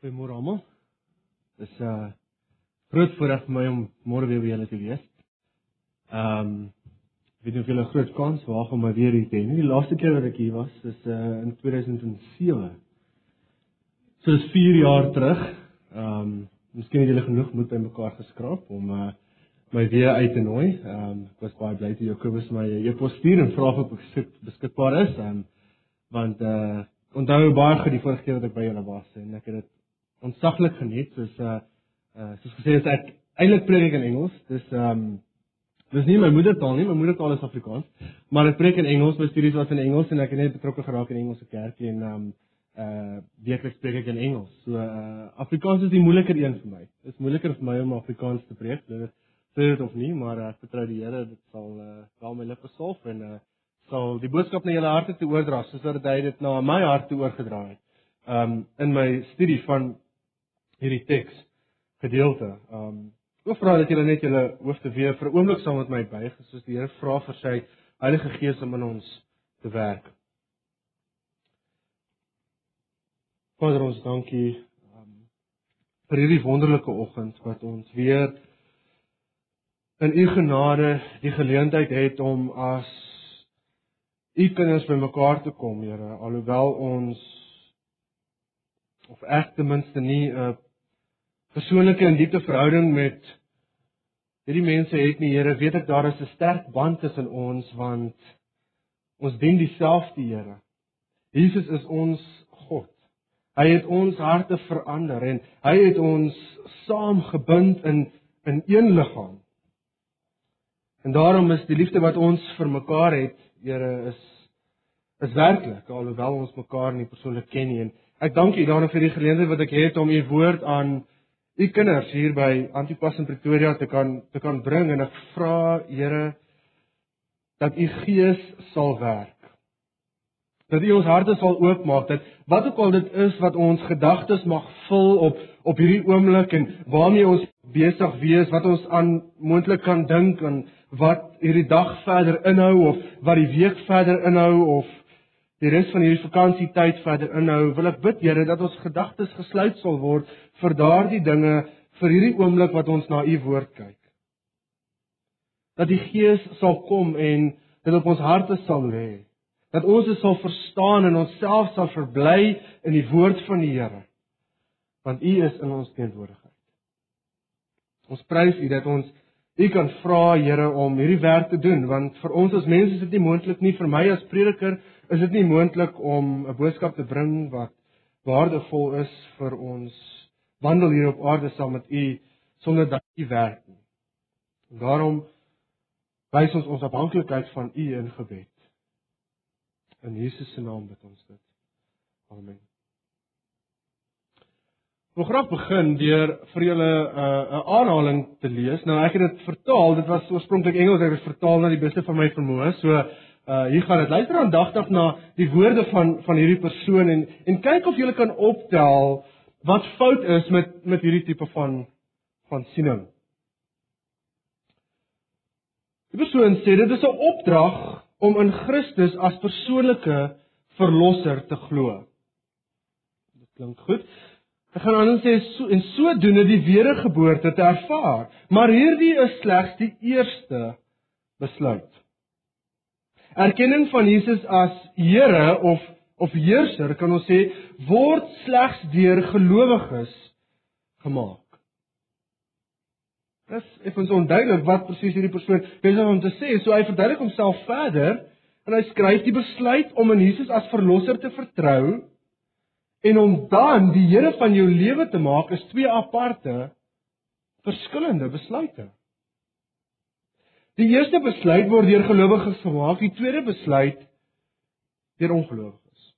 Goeiemôre almal. Dis 'n uh, groot voorreg vir my om môre weer by julle te wees. Ehm um, weet nie of julle 'n groot kans waag om my weer hier te hê. Die laaste keer wat ek hier was, is uh, in 2007. So dis 4 jaar terug. Ehm um, miskien het julle genoeg moed by mekaar geskraap om uh, my weer uit te nooi. Ehm um, ek was baie bly toe Jakobus my e-pos stuur en vra of ek beskik, beskikbaar is. Ehm um, want uh onthou baie goed die vorige keer wat ek by julle was en ek het dit ontsaglik geniet soos uh uh soos gesê het ek eintlik preek ek in Engels. Dis um dis nie my moedertaal nie, my moedertaal is Afrikaans, maar ek preek in Engels, my studies was in Engels en ek het net betrokke geraak in Engelse kerk en um uh weekliks preek ek in Engels. So uh Afrikaans is die moeiliker een vir my. Dit is moeiliker vir my om Afrikaans te preek. Dit sê dit of nie, maar uh, ek vertrou die Here dit sal uh wel my lippe solf en uh sal die boodskap na julle harte toe oordra soos wat hy dit na my hart toe oorgedra het. Um in my studie van hierdie teks gedeelte. Um ek vra dat julle net julle hoofde weer vir 'n oomblik saam met my buig soos die Here vra vir sy Heilige Gees om in ons te werk. Vader ons dankie um, vir hierdie wonderlike oggend wat ons weer in u genade die geleentheid het om as u kinders bymekaar te kom, Here, alhoewel ons of ek ten minste nie 'n persoonlike en diepte verhouding met hierdie mense het nie, Here, weet ek daar is 'n sterk band tussen ons want ons dien dieselfde Here. Jesus is ons God. Hy het ons harte verander en hy het ons saamgebind in in een liggaam. En daarom is die liefde wat ons vir mekaar het, Here, is is werklik alhoewel ons mekaar nie persoonlik ken nie. En ek dank U daarom vir die geleentheid wat ek het om U woord aan u kinders hier by Antipas in Pretoria te kan te kan bring en ek vra Here dat u gees sal werk. Dat u ons harte sal oopmaak dat wat ook al dit is wat ons gedagtes mag vul op op hierdie oomblik en waarmee ons besig wees, wat ons aan moontlik kan dink en wat hierdie dag verder inhou of wat die week verder inhou of die res van hierdie vakansietyd verder inhou, wil ek bid Here dat ons gedagtes gesluit sal word vir daardie dinge vir hierdie oomblik wat ons na u woord kyk. Dat die Gees sal kom en dit op ons harte sal lê. Dat ons dit sal verstaan en onsself sal verbly in die woord van die Here. Want u is in ons teenwoordigheid. Ons prys u dat ons u kan vra Here om hierdie werk te doen want vir ons as mense is dit nie moontlik nie vir my as prediker is dit nie moontlik om 'n boodskap te bring wat waardevol is vir ons wandel hier op aarde saam met u sonder dat u werk nie. Daarom wys ons ons afhanklikheid van u in gebed. In Jesus se naam bid ons dit. Amen. Ek wil graag begin deur vir julle 'n uh, aanhaling te lees. Nou ek het dit vertaal, dit was oorspronklik Engels, ek het dit vertaal na die beste van my vermoë. So uh hier gaan dit. Luister aandagtig na die woorde van van hierdie persoon en en kyk of jy kan optel wat fout is met met hierdie tipe van van siening. Die persoon sê dit is 'n opdrag om in Christus as persoonlike verlosser te glo. Dit klink goed. Ek gaan aan sê so en sodoende die wedergeboorte te ervaar, maar hierdie is slegs die eerste besluit. Erkenning van Jesus as Here of of heerser kan ons sê word slegs deur gelowiges gemaak. Dis effens onduidelik wat presies hierdie persoon besig om te sê. So hy verduidelik homself verder en hy skryf die besluit om in Jesus as verlosser te vertrou En om dan die Here van jou lewe te maak is twee aparte verskillende besluite. Die eerste besluit word deur gelowiges gemaak, die tweede besluit deur ongelowiges.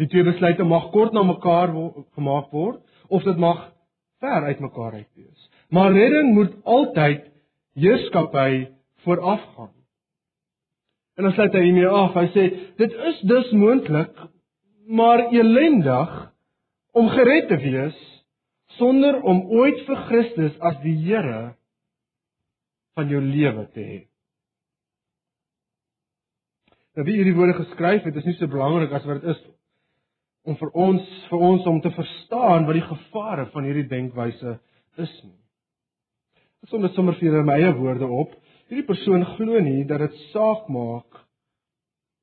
Die twee besluite mag kort na mekaar gemaak word of dit mag ver uit mekaar uit wees. Maar redding moet altyd heerskappy voorafgaan. En dan sluit hy hiermee af. Hy sê dit is dus moontlik maar elendig om gered te wees sonder om ooit vir Christus as die Here van jou lewe te hê. Nou wie hierdie woorde geskryf het, is nie so belangrik as wat dit is om vir ons vir ons om te verstaan wat die gevare van hierdie denkwyse is nie. Ek som dit sommer vir my eie woorde op. Hierdie persoon glo nie dat dit saak maak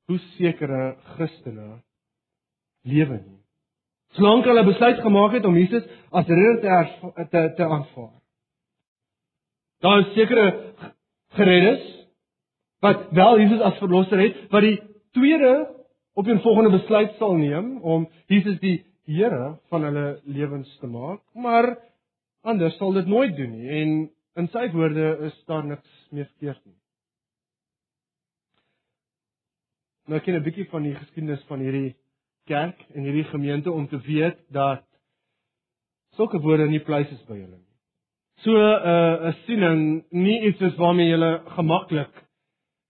hoe sekere Christene lewe nie. Solank hulle besluit gemaak het om Jesus as redder te te, te aanvaar. Daar is sekere gereddes wat wel Jesus as verlosser het, wat die tweede op 'n volgende besluit sal neem om Jesus die Here van hulle lewens te maak, maar anders sal dit nooit doen nie en in sy woorde is daar niks meer verkeerd nie. Nou ken 'n bietjie van die geskiedenis van hierdie kerk en hierdie gemeente om te weet dat sulke woorde nie pleis is by hulle nie. So 'n uh, 'n siening nie iets is waarmee jy gemaklik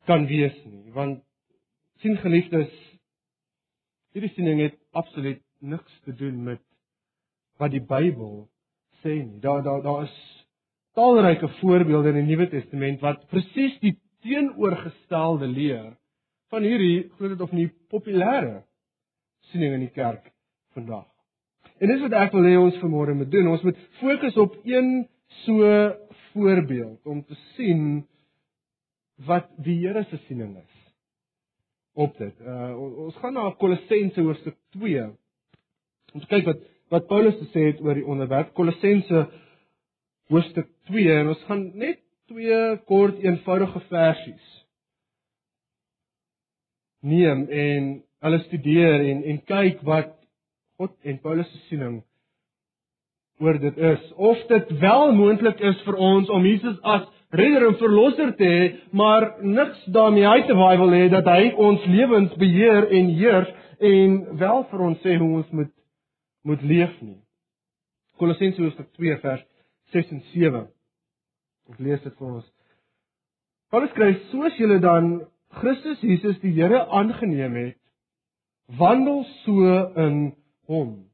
kan wees nie, want sien geliefdes, hierdie siening het absoluut niks te doen met wat die Bybel sê nie. Daar daar daar is talryke voorbeelde in die Nuwe Testament wat presies die teenoorgestelde leer van hierdie glo dit of nie populêre siening in die kerk vandag. En dis wat ek wil hê ons vanmôre moet doen. Ons moet fokus op een so voorbeeld om te sien wat die Here se siening is op dit. Uh ons gaan na Kolossense hoofstuk 2 om te kyk wat wat Paulus gesê het oor die onderwerp Kolossense hoofstuk 2 en ons gaan net twee kort eenvoudige versies neem en hulle studeer en en kyk wat God en Paulus se siening oor dit is of dit wel moontlik is vir ons om Jesus as redder en verlosser te hê, maar niks daarmee uit te waai wil hê dat hy ons lewens beheer en heers en wel vir ons sê hoe ons moet moet leef nie. Kolossense hoofstuk 2 vers 6 en 7. Ek lees dit vir ons. Paulus skryf: "Soos julle dan Christus Jesus die Here aangeneem het, wandel so in hom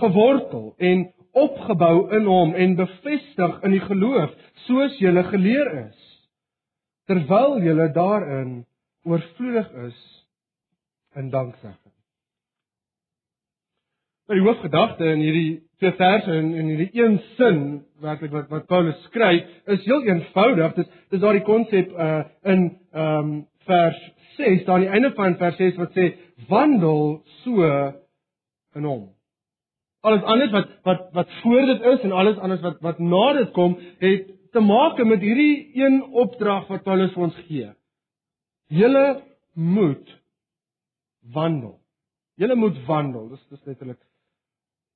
gewortel en opgebou in hom en bevestig in die geloof soos jy geleer is terwyl jy daarin oorvloedig is in danksegging. Nou die hoofgedagte in hierdie twee verse en in hierdie een sin werklik wat wat Paulus skryf is heel eenvoudig. Dit dis daardie konsep uh in ehm um, vers 6, daar aan die einde van vers 6 wat sê wandel so in hom. Alles anders wat wat wat voor dit is en alles anders wat wat na dit kom, het te maak met hierdie een opdrag wat Paulus vir ons gee. Julle moet wandel. Julle moet wandel. Dis dis letterlik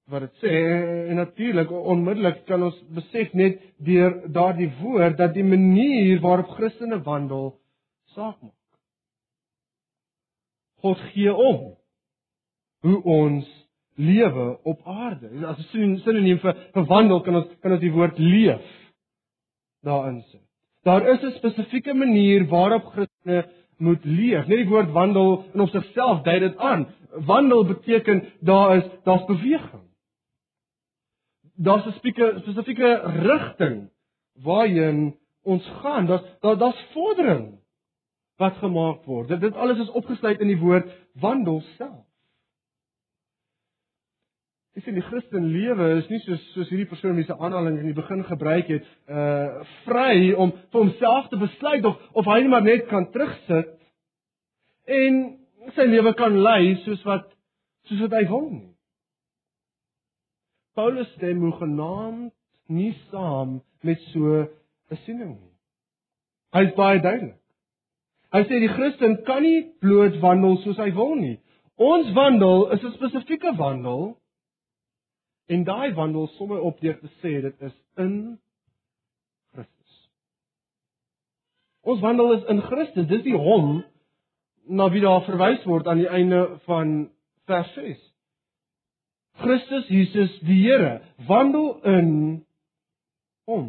wat dit sê en natuurlik onmiddellik kan ons besef net deur daardie woord dat die manier waarop Christene wandel saak maak. God gee om hoe ons lewe op aarde. As 'n sinoniem vir verwandel kan ons kan ons die woord leef daarin sit. Daar is 'n spesifieke manier waarop Christene moet leef. Net die woord wandel in sigself dui dit aan. Wandel beteken daar is daar's beweging. Daar's 'n spesifieke rigting waarheen ons gaan. Daar's daar, daar's vordering wat gemaak word. Dit dit alles is opgesluit in die woord wandel self. Jy sien die Christen lewe is nie soos soos hierdie persoon wie se aanhaling in die begin gebruik het, uh vry om vir homself te besluit of of hy maar net kan terugsit en sy lewe kan lei soos wat soos wat hy wil nie. Paulus stem hoegenaamd nie saam met so 'n siening nie. Hy is baie duidelik. Hy sê die Christen kan nie bloot wandel soos hy wil nie. Ons wandel is 'n spesifieke wandel En daai wandel sommer op deur te sê dit is in Christus. Ons wandel is in Christus. Dis die hom na wie daar verwys word aan die einde van vers 6. Christus Jesus die Here wandel in hom.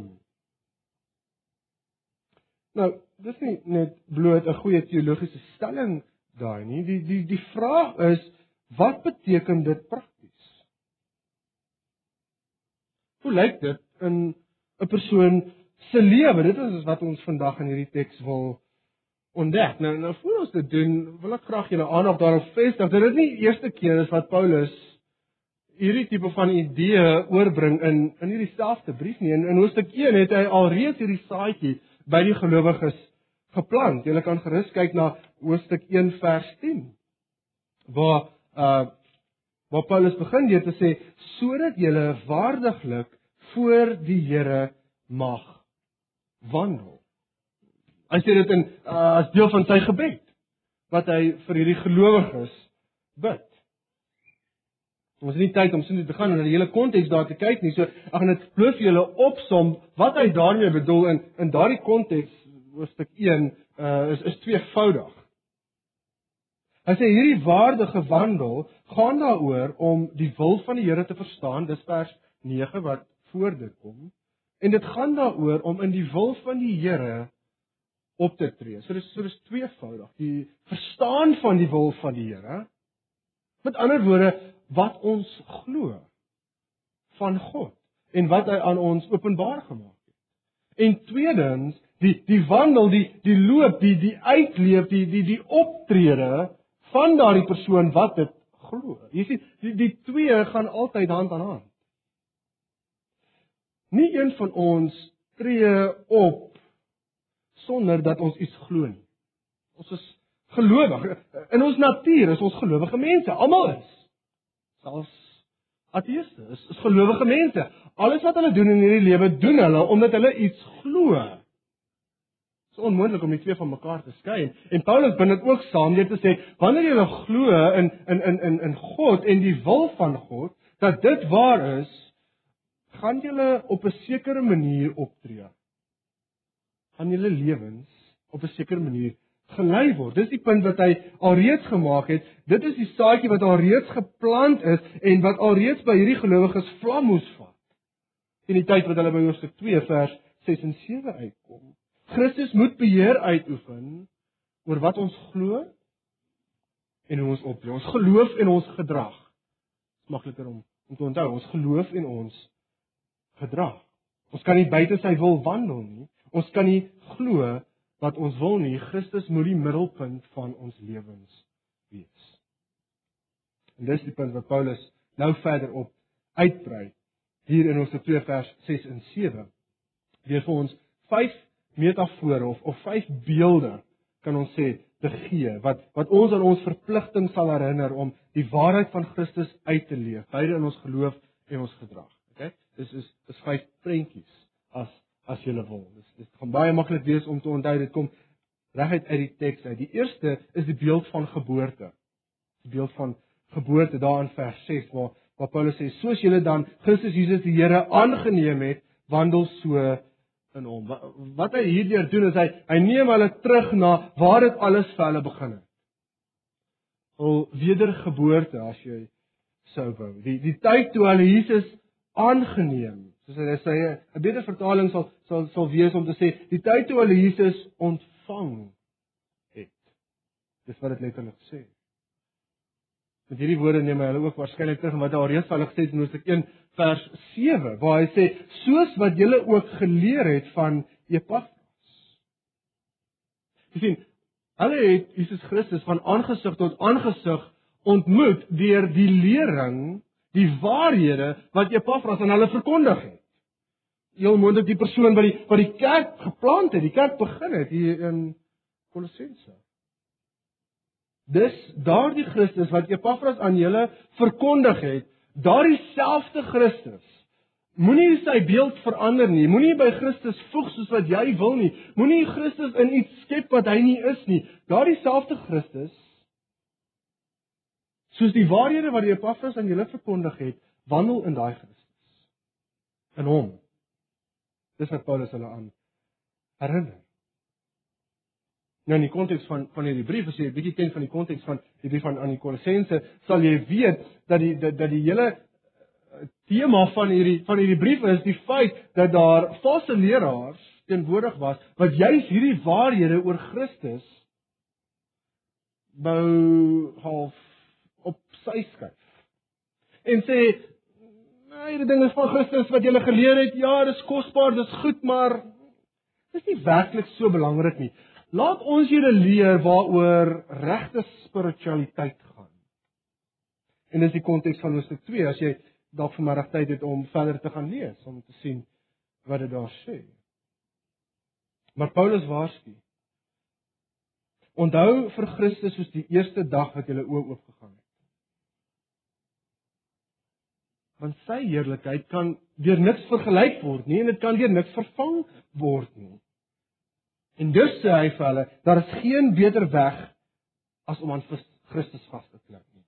Nou, dis nie net bloot 'n goeie teologiese stelling daai nie. Die die die vraag is wat beteken dit prakties? Hoe lyk dit in 'n persoon se lewe? Dit is wat ons vandag in hierdie teks wil ontdek. Nou nou voor ons dit doen, wil ek graag julle aandag daarop vestig dat dit nie die eerste keer is wat Paulus hierdie tipe van idee oorbring in in hierdie selfde brief nie. In, in hoofstuk 1 het hy alreeds hierdie saadjie by die gelowiges geplant. Julle kan gerus kyk na hoofstuk 1 vers 10 waar uh waar Paulus begin deur te sê sodat julle waardiglik voor die Here mag wandel. Hy sê dit in uh, as deel van sy gebed wat hy vir hierdie gelowiges bid. Ons het nie tyd om sin te gaan en die hele konteks daar te kyk nie. So ek gaan dit bloot vir julle opsom wat hy daarmee bedoel in in daardie konteks hoofstuk 1 uh, is is tweevoudig. Hy sê hierdie waardige wandel gaan daaroor om die wil van die Here te verstaan. Dis vers 9 wat voor dit kom. En dit gaan daaroor om in die wil van die Here op te tree. So dis so dis tweevoudig. Die verstaan van die wil van die Here. Met ander woorde, wat ons glo van God en wat hy aan ons openbaar gemaak het. En tweedens, die die wandel, die die loop, die die uitleef, die die die optrede van daardie persoon wat dit glo. Jy sien, die die twee gaan altyd hand aan hand. Nie een van ons tree op sonder dat ons iets glo nie. Ons is gelowig. In ons natuur is ons gelowige mense. Almal is. Selfs ateëste is, is gelowige mense. Alles wat hulle doen in hierdie lewe, doen hulle omdat hulle iets glo. Dit is onmoontlik om die twee van mekaar te skei. En Paulus bind dit ook saam deur te sê, wanneer jy glo in in in in in God en die wil van God, dat dit waar is, gaan julle op 'n sekere manier optree. Gaan julle lewens op 'n sekere manier gelei word. Dis die punt wat hy alreeds gemaak het. Dit is die saadjie wat alreeds geplant is en wat alreeds by hierdie gelowiges vlam moes vat. In die tyd wat hulle by Hoofstuk 2 vers 6 en 7 uitkom. Christus moet beheer uitoefen oor wat ons glo en hoe ons optree. Ons geloof en ons gedrag. Dit is makliker om om te onthou, ons geloof en ons gedrag. Ons kan nie buite sy wil wandel nie. Ons kan nie glo wat ons wil nie. Christus moet die middelpunt van ons lewens wees. En dis die punt wat Paulus nou verder op uitbrei hier in ons 2 vers 6 en 7. Weer vir ons vyf metafore of of vyf beelde kan ons sê te gee wat wat ons aan ons verpligting sal herinner om die waarheid van Christus uit te leef, beide in ons geloof en ons gedrag. Okay? Dis is dis vyf prentjies as as jy wil. Dis dit gaan baie maklik wees om te onthou dit kom reguit uit die teks uit. Die eerste is die beeld van geboorte. Die beeld van geboorte daar in vers 6 waar waar Paulus sê soos julle dan Christus Jesus die Here aangeneem het, wandel so in hom. Wat, hy hierdeur doen is hy hy neem hulle terug na waar dit alles vir hulle begin het. Al wedergeboorte as jy sou wou. Die die tyd toe hulle Jesus aangeneem. Soos hy sê 'n beter vertaling sal sal sal wees om te sê die tyd toe hulle Jesus ontvang het. Dis wat dit letterlik sê. Met hierdie woorde neem hy hulle ook waarskynlik terug wat hy al gesê het in Hoofstuk 1 vers 7 waar hy sê soos wat julle ook geleer het van Epafras. Jy sien, hulle het Jesus Christus van aangesig tot aangesig ontmoet deur die lering die waarhede wat Epafras aan hulle verkondig het. Heel moontlik die persoon wat die wat die kerk geplant het, die kerk begin het hier in Kolossense. Dis daardie Christus wat Epafras aan julle verkondig het, daardie selfde Christus. Moenie sy beeld verander nie. Moenie by Christus voeg soos wat jy wil nie. Moenie Christus in iets skep wat hy nie is nie. Daardie selfde Christus soos die waarhede wat die Epafras aan julle verkondig het, wandel in daai Christus. In hom. Dis wat Paulus hulle aan herinner. Nou in die konteks van van hierdie brief, as jy 'n bietjie ken van die konteks van die brief aan aan die Kolossense, sal jy weet dat die dat, dat die hele eh, tema van hierdie van hierdie brief is die feit dat daar valse leraars teenwoordig was wat juis hierdie waarhede oor Christus bou half sy skuif. En sê nee, hierdie ding is van Christus wat jy geleer het. Ja, dis kosbaar, dis goed, maar dis nie werklik so belangrik nie. laat ons julle leer waaroor regte spiritualiteit gaan. En dis die konteks van hoofstuk 2 as jy dalk vanmiddag tyd het om verder te gaan lees om te sien wat dit daar sê. Maar Paulus waarsku. Onthou vir Christus soos die eerste dag wat jy oop oopgegaan het. Want sy heerlikheid kan deur niks vergelyk word nie en dit kan deur niks vervang word nie. En dus sê hy vir hulle, daar is geen beter weg as om aan Christus vas te klou nie.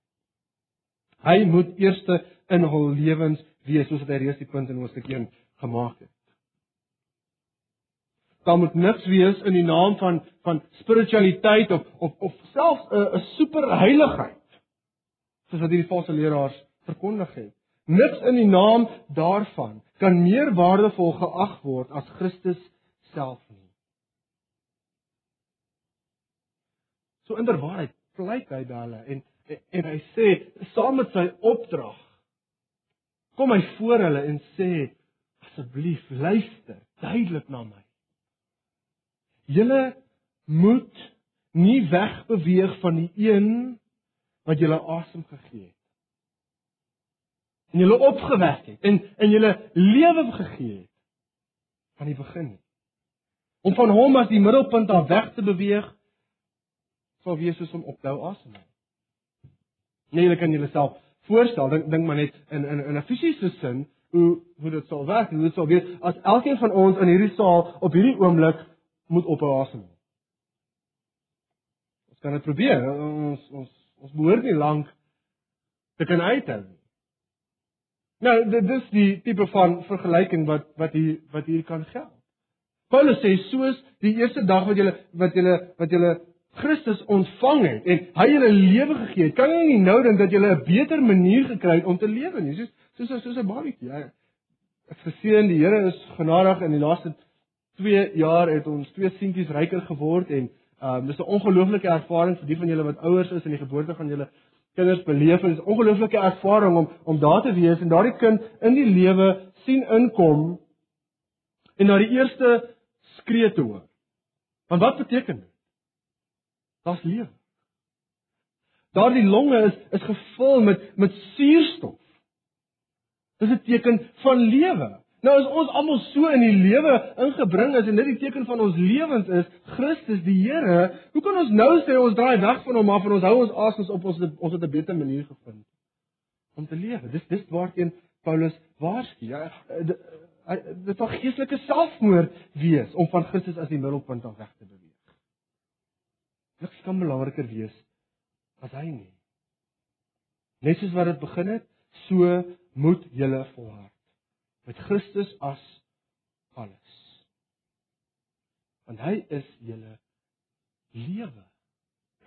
Hy moet eerste in hul lewens wees soos wat hy reeds die punt in Hoofstuk 1 gemaak het. Daar moet niks wees in die naam van van spiritualiteit of of of selfs 'n 'n superheiligheid soos wat hierdie valse leraars verkondig het. Niks in die naam daarvan kan meer waardevol geag word as Christus self nie. So inderwaarheid pleit hy by hulle en en hy sê saam met sy opdrag kom hy voor hulle en sê asseblief luister duidelik na my Julle moet nie wegbeweeg van die een wat julle asem gegee het. En julle opgewek het en in julle lewe gegee het van die begin. Om van hom as die middelpunt af weg te beweeg sal wees soos om op te hou asem. Nee, julle kan julleself voorstel, dink dink maar net in in in 'n fisiese sin hoe hoe dit sou werk, hoe dit sou wees as elkeen van ons in hierdie saal op hierdie oomblik moet ophou asemhaal. Ons kan dit probeer. Ons ons ons behoort nie lank te kan uithou nie. Nou, dit is die tipe van vergelyking wat wat hier wat hier kan geld. Paulus sê soos die eerste dag wat julle wat julle wat julle Christus ontvang het en hy julle lewe gegee het, kan jy nie nou dink dat jy 'n beter manier gekry het om te lewe nie. Soos soos soos 'n babatjie. Ja, ek verseën die Here is genadig in die laaste 2 jaar het ons twee seentjies ryker geword en um dis 'n ongelooflike ervaring vir die van julle wat ouers is en die geboorte van julle kinders beleef en dis 'n ongelooflike ervaring om om daar te wees en daardie kind in die lewe sien inkom en na die eerste skree te hoor. Want wat beteken dit? Daar's lewe. Daardie longe is is gevul met met suurstof. Dis 'n teken van lewe. Nou as ons almal so in die lewe ingebring is en dit die teken van ons lewens is, Christus die Here, hoe kan ons nou sê ons draai weg van hom af en ons hou ons asens op ons ons het 'n beter manier gevind om te lewe? Dis dis waarteen Paulus waarsku. Ja, dit sal geestelike selfmoord wees om van Christus as die middelpunt af weg te beweeg. Niks kan belangriker wees as hy nie. Net soos wat dit begin het, so moet julle volhard met Christus as alles. Want hy is julle lewe.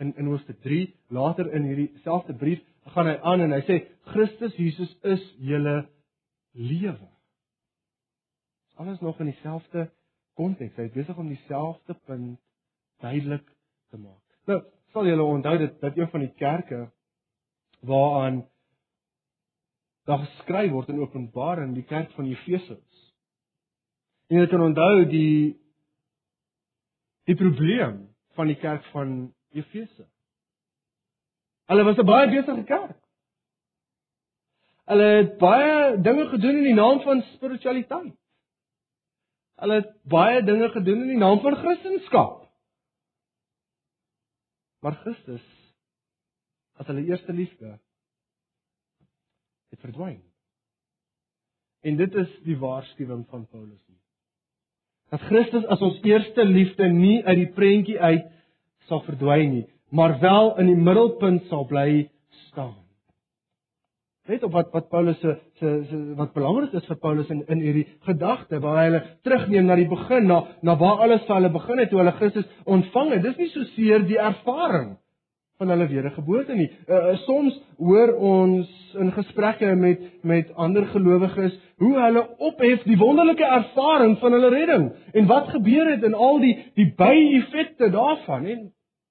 In in Hoofstuk 3 later in hierdie selfde brief gaan hy aan en hy sê Christus Jesus is julle lewe. Alles nog in dieselfde konteks. Hy is besig om dieselfde punt duidelik te maak. Nou, sal julle onthou dit dat een van die kerke waaraan daar geskryf word in Openbaring die kerk van Efese. En jy kan onthou die die probleem van die kerk van Efese. Hulle was 'n baie besige kerk. Hulle het baie dinge gedoen in die naam van spiritualiteit. Hulle het baie dinge gedoen in die naam van Christendom. Maar Christus as hulle eerste liefde het verdwyn. En dit is die waarskuwing van Paulus hier. Dat Christus as ons eerste liefde nie uit die prentjie uit sal verdwyn nie, maar wel in die middelpunt sal bly staan. Weet op wat wat Paulus se se wat belangrik is vir Paulus in in hierdie gedagte waar hy hulle terugneem na die begin na na waar alles vir hulle begin het toe hulle Christus ontvang het. Dis nie so seer die ervaring van hulle wedergeboorte nie. Uh, soms hoor ons in gesprekke met met ander gelowiges hoe hulle ophef die wonderlike ervaring van hulle redding en wat gebeur het in al die die by-effekte daarvan en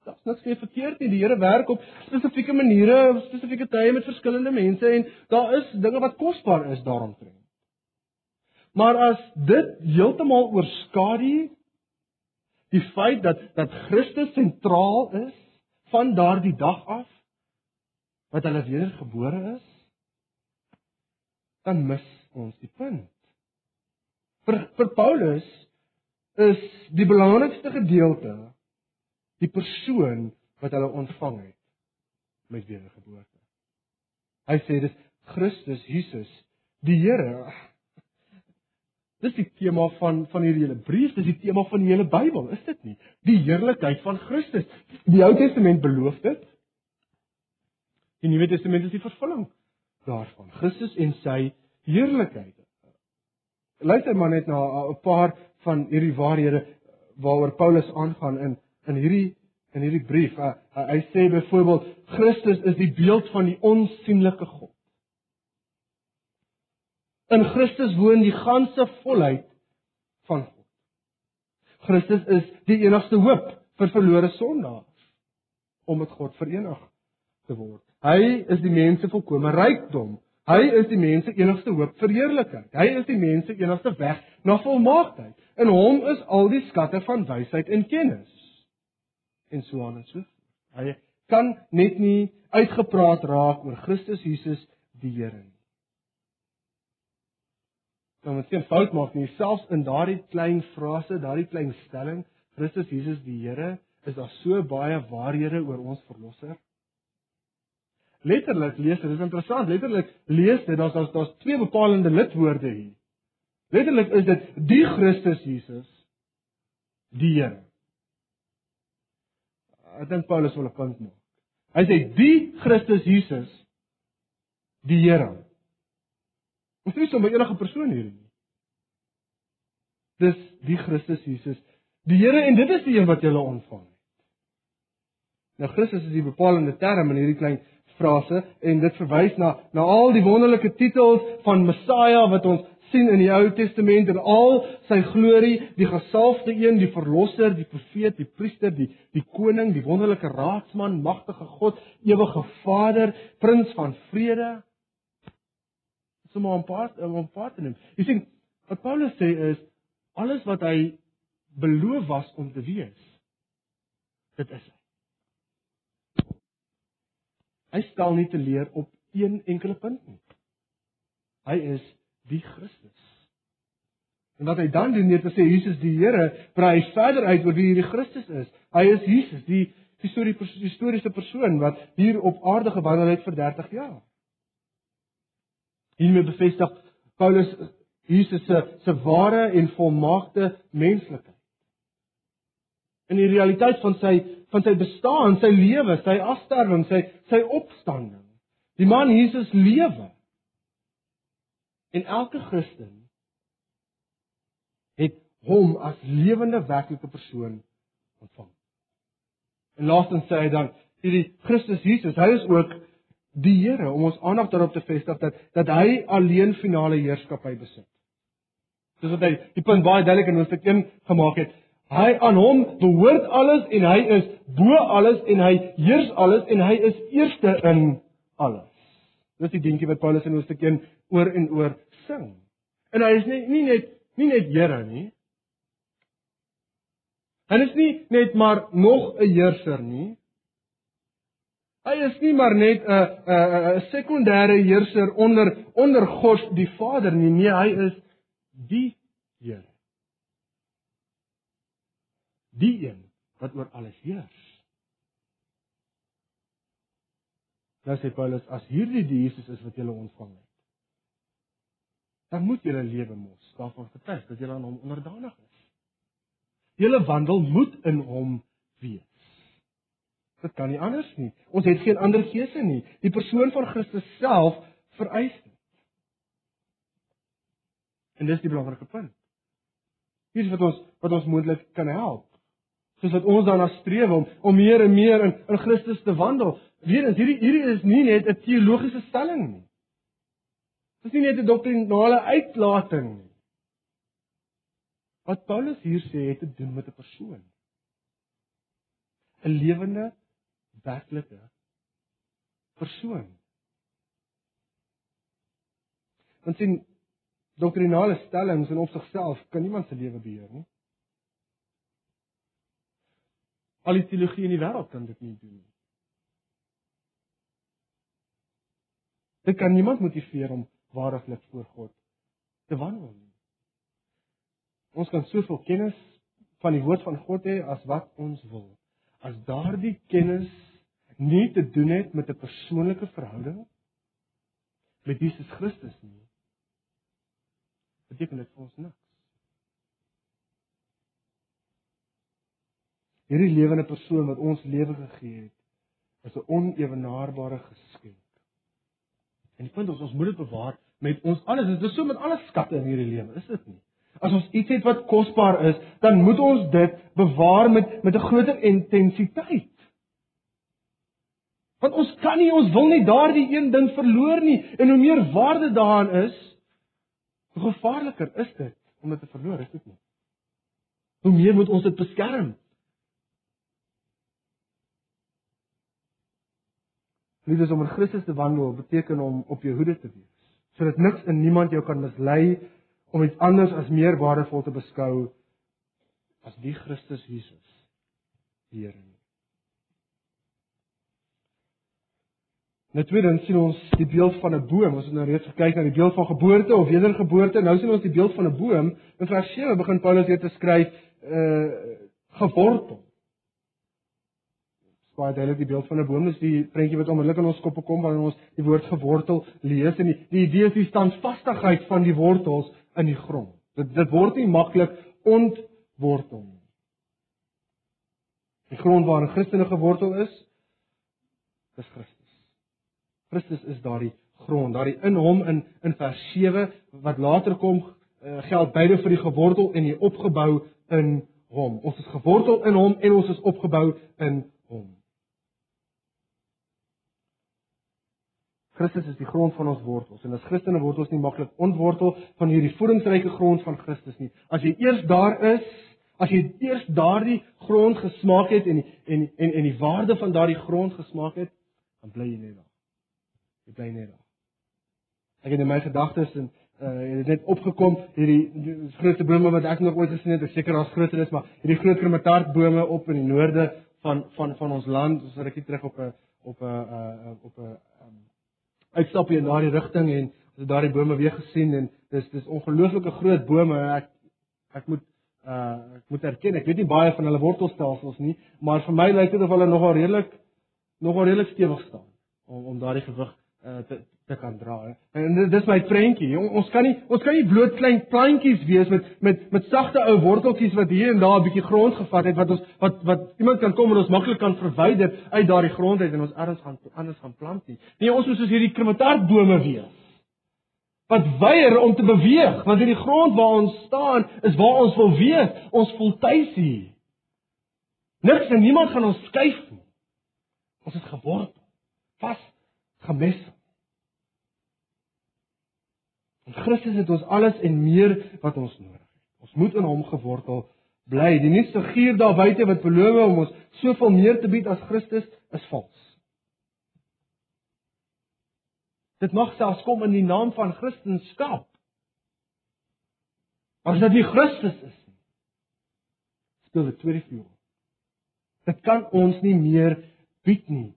dit's niks meer verkeerd nie. Die Here werk op spesifieke maniere, op spesifieke tye met verskillende mense en daar is dinge wat kosbaar is daaromtrent. Maar as dit heeltemal oorskadu die feit dat dat Christus sentraal is van daardie dag af wat hulle wedergebore is, dan mis ons die punt. Vir vir Paulus is die belangrikste gedeelte die persoon wat hulle ontvang het met wedergeboorte. Hy sê dis Christus Jesus, die Here. Dis die tema van van hierdie hele brief, dis die tema van die hele Bybel, is dit nie? Die heerlikheid van Christus. Die Ou Testament beloof dit. Die Nuwe Testament is die vervulling daarvan. Christus en sy heerlikheid. Luister maar net na 'n paar van hierdie waarhede waaroor Paulus aangaan in in hierdie in hierdie brief. Hy, hy sê byvoorbeeld Christus is die beeld van die onsigbare God. In Christus woon die ganse volheid van God. Christus is die enigste hoop vir verlore sondaars om met God verenig te word. Hy is die mense volkomme rykdom. Hy is die mense enigste hoop vir heerlikheid. Hy is die mense enigste weg na volmaaktheid. In hom is al die skatte van wysheid en kennis. En so aan en so. Hy kan net nie uitgepraat raak oor Christus Jesus die Here nie kan ons geen fout maak nie. Selfs in daardie klein frase, daardie klein stelling, Christus Jesus die Here, is daar so baie waarhede oor ons verlosser. Letterlik lees dit, dis interessant. Letterlik lees dit, daar's daar's twee bepalende lidwoorde hier. Letterlik is dit die Christus Jesus die Here. Ek dink Paulus wil 'n punt maak. Hy sê die Christus Jesus die Here. Ons sê sommer enige persoon hier nie. Dis die Christus Jesus, die Here en dit is die een wat jy ontvang het. Nou Christus is die bepalende term in hierdie klein frase en dit verwys na na al die wonderlike titels van Messia wat ons sien in die Ou Testament en al sy glorie, die gesalfde een, die verlosser, die profeet, die priester, die die koning, die wonderlike raadsman, magtige God, ewige Vader, prins van vrede sommer 'n paar 'n paar te neem. Jy sien wat Paulus sê is alles wat hy beloof was om te wees. Dit is hy. Hy stel nie te leer op een enkele punt nie. Hy is die Christus. En wat hy dan doen om te sê Jesus die Here, brei hy verder uit oor wie hierdie Christus is. Hy is Jesus, die historiese persoon wat hier op aarde gewandel het vir 30 jaar. Hiermee bevestig Paulus Jesus se se ware en volmaakte menslikheid. In die realiteit van sy van sy bestaan, sy lewe, sy afsterwing, sy sy opstanding. Die man Jesus lewe. En elke Christen het hom as lewende werklike persoon ontvang. En laastens sê hy dan hierdie Christus Jesus, hy is ook die Here om ons aandag daarop te vestig dat dat hy alleen finale heerskappy besit. Soos wat hy die punt baie duidelik in hoofstuk 1 gemaak het. Hy aan hom behoort alles en hy is bo alles en hy heers alles en hy is eerste in alles. Dis die dingetjie wat Paulus in hoofstuk 1 oor en oor sing. En hy is nie nie net nie net Here nie. Hy is nie net maar nog 'n heerser nie. Hy is nie maar net 'n 'n 'n sekondêre heerser onder onder God die Vader nie. Nee, hy is die Here. Die een wat oor alles heers. Dan sê Paulus as hierdie die Jesus is wat jy ontvang het, dan moet jy lewe mos daarvan getuig dat jy aan hom onderdanig is. Julle wandel moet in hom wees. Dit kan nie anders nie. Ons het geen ander keuse nie. Die persoon van Christus self vereis dit. En dis die belangrike punt. Hier is wat ons wat ons moontlik kan help. Soos wat ons daarna streef om om meer en meer in in Christus te wandel. Weer is hierdie hierdie is nie net 'n teologiese stelling nie. Dit is nie net 'n doktrinale uitlating nie. Wat Paulus hier sê het te doen met 'n persoon. 'n lewende werklike persoon. Want sien doktrinale stellings in op sigself kan niemand se lewe beheer nie. Al die teologie in die wêreld kan dit nie doen nie. Dit kan niemand motiveer om waaraglik voor God te wandel nie. Ons kan soveel kennis van die woord van God hê as wat ons wil. As daardie kennis nie te doen het met 'n persoonlike verhouding met Jesus Christus nie, beteken dit vir ons niks. Hierdie lewende persoon wat ons lewe gegee het, is 'n onewenaarbare geskenk. En die punt is ons moet dit bewaar met ons alles. Dit is so met alle skatte in hierdie lewe, is dit nie? As ons iets het wat kosbaar is, dan moet ons dit bewaar met met 'n groter intensiteit. Want ons kan nie, ons wil nie daardie een ding verloor nie. En hoe meer waarde daarin is, hoe gevaarliker is dit om dit te verloor, is dit nie? Hoe meer moet ons dit beskerm? Liefdes om in Christus te wandel beteken om op jou hoede te wees sodat niks en niemand jou kan mislei om iets anders as meer waardevol te beskou as die Christus Jesus die Here. Nou tweedens sien ons die beeld van 'n boom. Ons het nou reeds gekyk na die beeld van geboorte of wedergeboorte. Nou sien ons die beeld van 'n boom. In vers 7 begin Paulus weer te skryf uh gewortel baie duidelik die beeld van 'n boom, dis die prentjie wat onmiddellik in ons koppe kom wanneer ons die woord gewortel lees en die, die idee is die standvastigheid van die wortels in die grond. Dit dit word nie maklik ontwortel nie. Die grond waarin Christene gewortel is, is Christus. Christus is daardie grond, daardie in hom in in vers 7 wat later kom uh, geld beide vir die gewortel en die opgebou in hom. Ons is gewortel in hom en ons is opgebou in hom. Christus is die grond van ons wortels en as Christene word ons nie maklik ontwortel van hierdie voedingsryke grond van Christus nie. As jy eers daar is, as jy eers daardie grond gesmaak het en en en en die waarde van daardie grond gesmaak het, dan bly jy net daar. Jy bly net daar. Ek het in my gedagtes en uh het net opgekom hierdie grootste bome wat ek nog ooit gesien het, seker as groter is, maar hierdie groot kremataartbome op in die noorde van van van ons land, as ek terug op 'n op 'n uh op 'n um, uitstap hier na die rigting en ons het daardie bome weer gesien en dis dis ongelooflike groot bome ek ek moet uh ek moet erken ek weet nie baie van hulle wortelstelsels nie maar vir my lyk dit of hulle nogal redelik nogal redelik stewig staan om om daardie gewig uh, te te kan dra. En dis my prentjie. Ons kan nie ons kan nie bloot klein plantjies wees met met met sagte ou worteltjies wat hier en daar 'n bietjie grond gevat het wat ons wat wat iemand kan kom en ons maklik kan verwyder uit daardie grond uit en ons erns gaan anders gaan plant nie. Nee, ons moet soos hierdie kremataartbome wees. Wat weier om te beweeg, want hierdie grond waar ons staan is waar ons wil wees. Ons voel tuis hier. Niks en niemand gaan ons skuif nie. Ons is gewortel, vas gemessel. In Christus het ons alles en meer wat ons nodig het. Ons moet in hom gewortel bly. Die nuutste gier daar buite wat beloof om ons soveel meer te bied as Christus is vals. Dit mag selfs kom in die naam van Christendom. As dit nie Christus is nie. Speel dit tweede viool. Dit kan ons nie meer bied nie.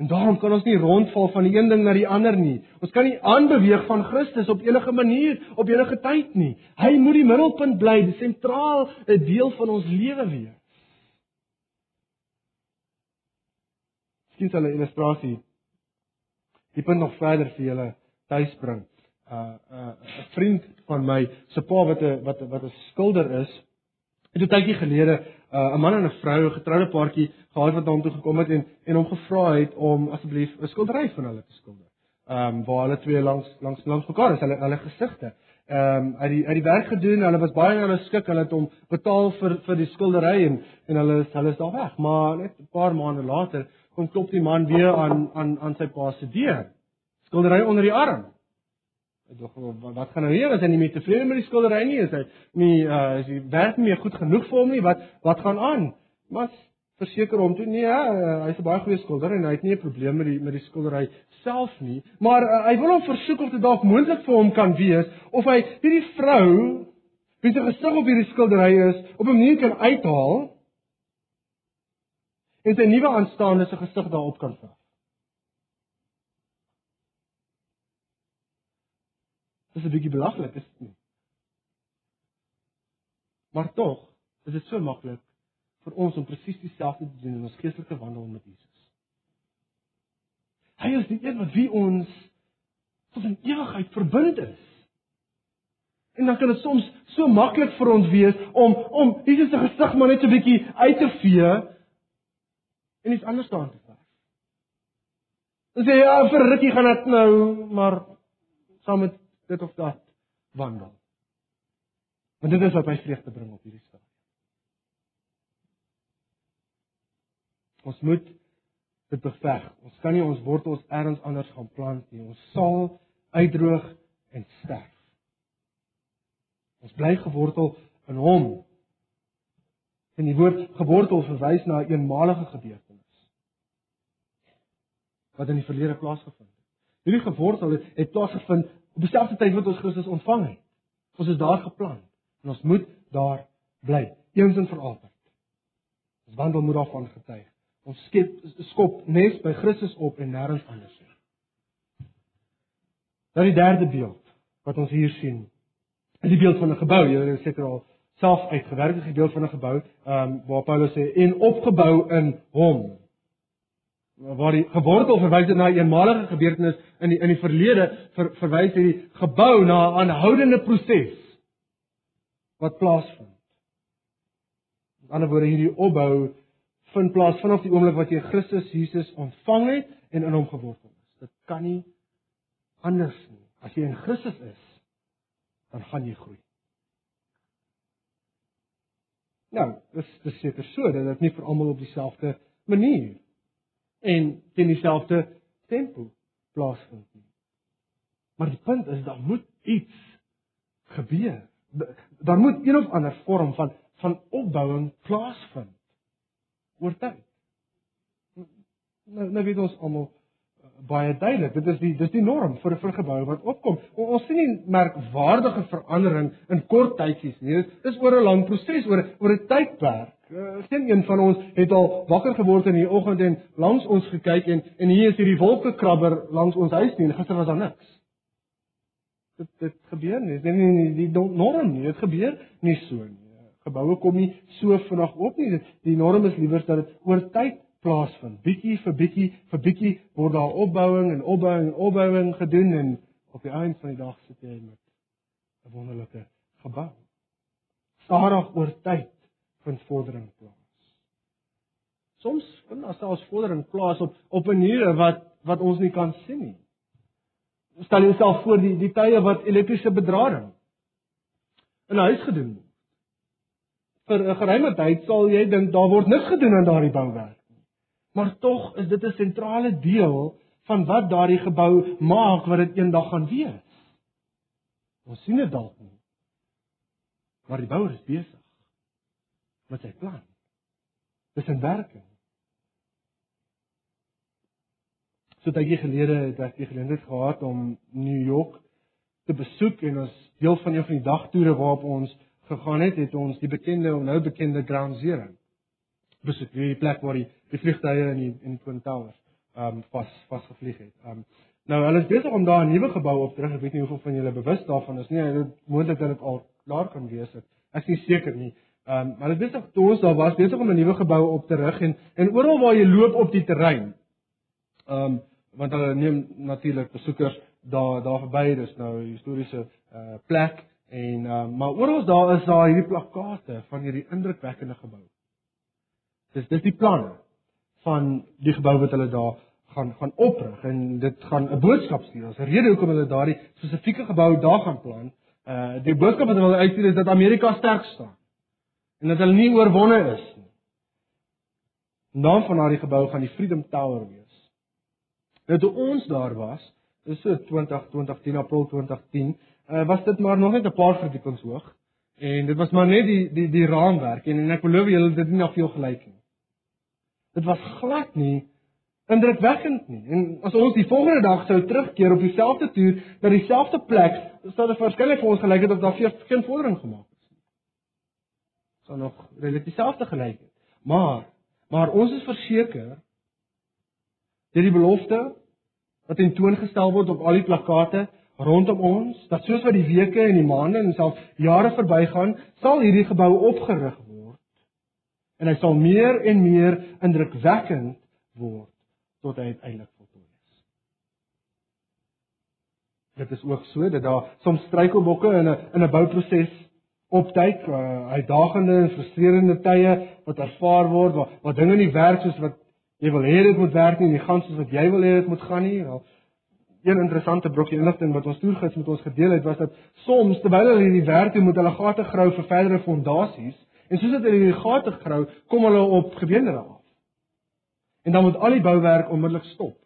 En daarom kan ons nie rondval van die een ding na die ander nie. Ons kan nie aanbeweeg van Christus op enige manier op enige tyd nie. Hy moet die middelpunt bly, die sentraal 'n deel van ons lewe wees. Skien hulle 'n illustrasie. Die punt nog verder vir julle tuis bring. 'n uh, 'n uh, 'n vriend van my, se pa wat 'n wat wat 'n skilder is, het 'n tydjie gelede uh, 'n man en 'n vrou, 'n getroude paartjie gehad wat na hom toe gekom het en en hom gevra het om asseblief 'n skildery van hulle te skilder. Ehm um, waar hulle twee langs langs langs mekaar is, hulle hulle gesigte. Ehm um, uit die uit die werk gedoen, hulle was baie hulle skik, hulle het hom betaal vir vir die skildery en en hulle is hulle is daar weg. Maar net 'n paar maande later kom klop die man weer aan aan aan sy pa se deur. Skildery onder die arm. Dog wat gaan nou hier? Is hy nie meer tevrede met die skildery nie? Is hy nie uh is die werk nie meer goed genoeg vir hom nie? Wat wat gaan aan? Maar verseker hom toe nee, uh, hy's 'n baie goeie skilder en hy het nie 'n probleem met die met die skildery self nie, maar uh, hy wil hom versoek of dit dalk moontlik vir hom kan wees of hy hierdie vrou wie se gesig op hierdie skildery is, op 'n manier kan uithaal en sy nuwe aanstaande se gesig daarop kan verf. Dis 'n bietjie belaglik, is dit nie? Maar tog is dit so maklik vir ons om presies dieselfde te doen in ons geestelike wandel met Jesus. Hy is die een met wie ons tot in ewigheid verbind is. En dan kan dit soms so maklik vir ons wees om om Jesus se gesig maar net so 'n bietjie uit te vee en iets anders aan te pas. Ons sê ja, vir rukkie gaan dit nou, maar saam met dit of dat wandel. Want dit is wat my vreugde bring op hierdie stadium. Ons moet dit beveg. Ons kan nie ons wortels elders anders gaan plant nie. Ons sal uitdroog en sterf. Ons bly gewortel in Hom. En die woord gewortel verwys na 'n eenmalige gebeurtenis wat in die verlede plaasgevind het. Hierdie gewortel het, het plaasgevind op dieselfde tyd wat ons Christus ontvang het. Ons is daar geplant en ons moet daar bly, eens en vir altyd. Ons wandel moet daarvan getuig. Ons skep skop nes by Christus op en nêrens anders nie. Dan die derde beeld wat ons hier sien. Is die beeld van 'n gebou. Jy het seker al self uitgewerk die beeld van 'n gebou, ehm um, waar Paulus sê en opgebou in hom. Waar die gewortel verwys na 'n eenmalige gebeurtenis in die in die verlede ver, verwys hierdie gebou na 'n aanhoudende proses wat plaasvind. Met ander woorde hierdie opbou vind plaas vanaf die oomblik wat jy Christus Jesus ontvang het en in hom gewortel is. Dit kan nie anders nie. As jy in Christus is, dan gaan jy groei. Nou, dis dis seker so dat dit nie vir almal op dieselfde manier en teen dieselfde tempo plaasvind nie. Maar die punt is daar moet iets gebeur. Daar moet een of ander vorm van van opbouing plaasvind oor tyd. Nou nou weet ons almal baie duidelik, dit is die dis die norm vir vir gebou wat opkom. O, ons sien nie merkwaardige verandering in kort tydjies nie. Dit is oor 'n lang proses, oor oor 'n tydperk. Uh, geen een van ons het al wakker geword in die oggend en langs ons gekyk en en hier is hierdie wolkekrabber langs ons huis nie. Gister was daar niks. Dit dit gebeur nie. Dit is nie die norm nie. Dit gebeur nie so nie geboue kom nie so vinnig op nie. Die norm is liewer dat dit oor tyd plaasvind. Bietjie vir bietjie vir bietjie word daar opbouing en opbouing en opbouing gedoen en op die einde van die dag sit jy met 'n wonderlike gebou. Stadig oor tyd vind vordering plaas. Soms vind daar selfs vordering plaas op op 'n manier wat wat ons nie kan sien nie. Stel jouself voor die die tye wat elektriese bedrading in 'n huis gedoen word vir 'n geruime tyd sal jy dink daar word niks gedoen aan daardie bouwerk. Maar tog is dit 'n sentrale deel van wat daardie gebou maak wat dit eendag gaan wees. Ons sien dit dalk nie. Maar die bouer is besig met sy plan. Dis 'n werking. So jy gelede het ek die geleentheid gehad om New York te besoek en ons deel van een van die dagtoere waarop ons gegaan het, het ons die bekende nou bekende Ground Zero besoek, die plek waar die die vliegtye in die in die Twin Towers ehm um, vas vasgevlieg het. Ehm um, nou hulle is besig om daar 'n nuwe gebou op te rig. Ek weet nie hoeveel van julle bewus daarvan is nie. Dit moontlik dat dit al klaar kan wees. Ek is seker nie. Ehm um, maar hulle besig toe ons daar was besig om 'n nuwe gebou op te rig en en oral waar jy loop op die terrein. Ehm um, want hulle neem natuurlik besoekers daar daar verby. Dis nou historiese uh, plek En uh, maar oral daar is daar hierdie plakate van hierdie indrukwekkende gebou. Dis dis die planne van die gebou wat hulle daar gaan gaan oprig en dit gaan 'n boodskap stuur. Ons rede hoekom hulle daardie spesifieke gebou daar gaan plan. Uh die boodskap wat hulle uitstuur is dat Amerika sterk staan en dat hulle nie oorwonne is nie. Naam van daardie gebou gaan die Freedom Tower wees. Nou toe ons daar was, dis so 20 2010 April 2010 uh, was dit maar nog net 'n paar verdiepings hoog en dit was maar net die die die raamwerk en, en ek belowe julle dit het nie nog veel gelyk nie. Dit was glad nie indrukwekkend nie. En as ons die volgende dag sou terugkeer op dieselfde toer na dieselfde plek, sou dit waarskynlik vir ons gelyk het of daar geen vordering gemaak is nie. Sou nog relatief dieselfde gelyk het. Maar Maar ons is verseker deur die belofte wat in toon gestel word op al die plakate rondom ons, dat soos wat die weke en die maande en self jare verbygaan, sal hierdie gebou opgerig word en hy sal meer en meer indrukwekkend word tot hy uiteindelik voltooi is. Dit is ook so dat daar soms struikelblokke in 'n in 'n bouproses opduik, uh, uitdagende en frustrerende tye wat ervaar word waar waar dinge nie werk soos wat jy wil hê dit moet werk nie en nie gaan soos wat jy wil hê dit moet gaan nie. Wel, een interessante brokkie inligting wat ons toegids met ons gedeel het was dat soms terwyl hulle hierdie werk doen met hulle gate grou vir verdere fondasies en soos dit hulle hierdie gate grou, kom hulle op gebeendere af. En dan moet al die bouwerk onmiddellik stop.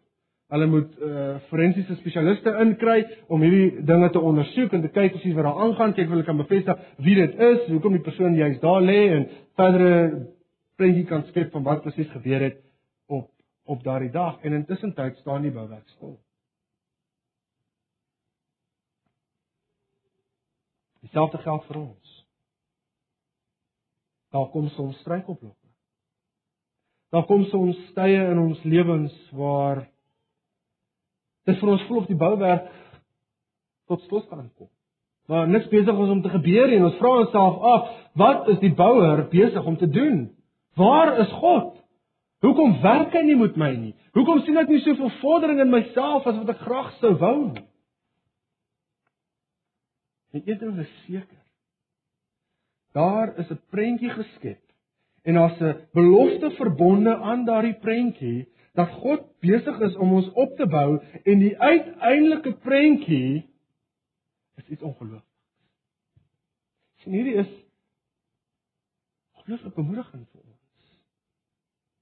Hulle moet uh, forensiese spesialiste inkry om hierdie dinge te ondersoek en te kyk presies wat daar aangaan, kyk of hulle kan bevestig wie dit is, hoekom die persoon juist daar lê en verdere prentjie kan skep van wat presies gebeur het op op daardie dag. En intussen tyd staan die bouwerk stil. Dieselfde geld vir ons. Daar kom soms struikelblokke. Daar kom soms tye in ons lewens waar dit vir ons voel of die bouwerk tot stilstand kom. Maar niks besig is om te gebeur en ons vra onsself af, wat is die bouer besig om te doen? Waar is God? Hoekom werk hy nie met my nie? Hoekom sien ek nie soveel vordering in myself as wat ek graag sou wou nie? En een ding is seker. Daar is 'n prentjie geskep en daar's 'n belofte verbonde aan daardie prentjie dat God besig is om ons op te bou en die uiteindelike prentjie is iets ongelooflik. Sien hierdie is ongelooflik bemoedigend vir ons.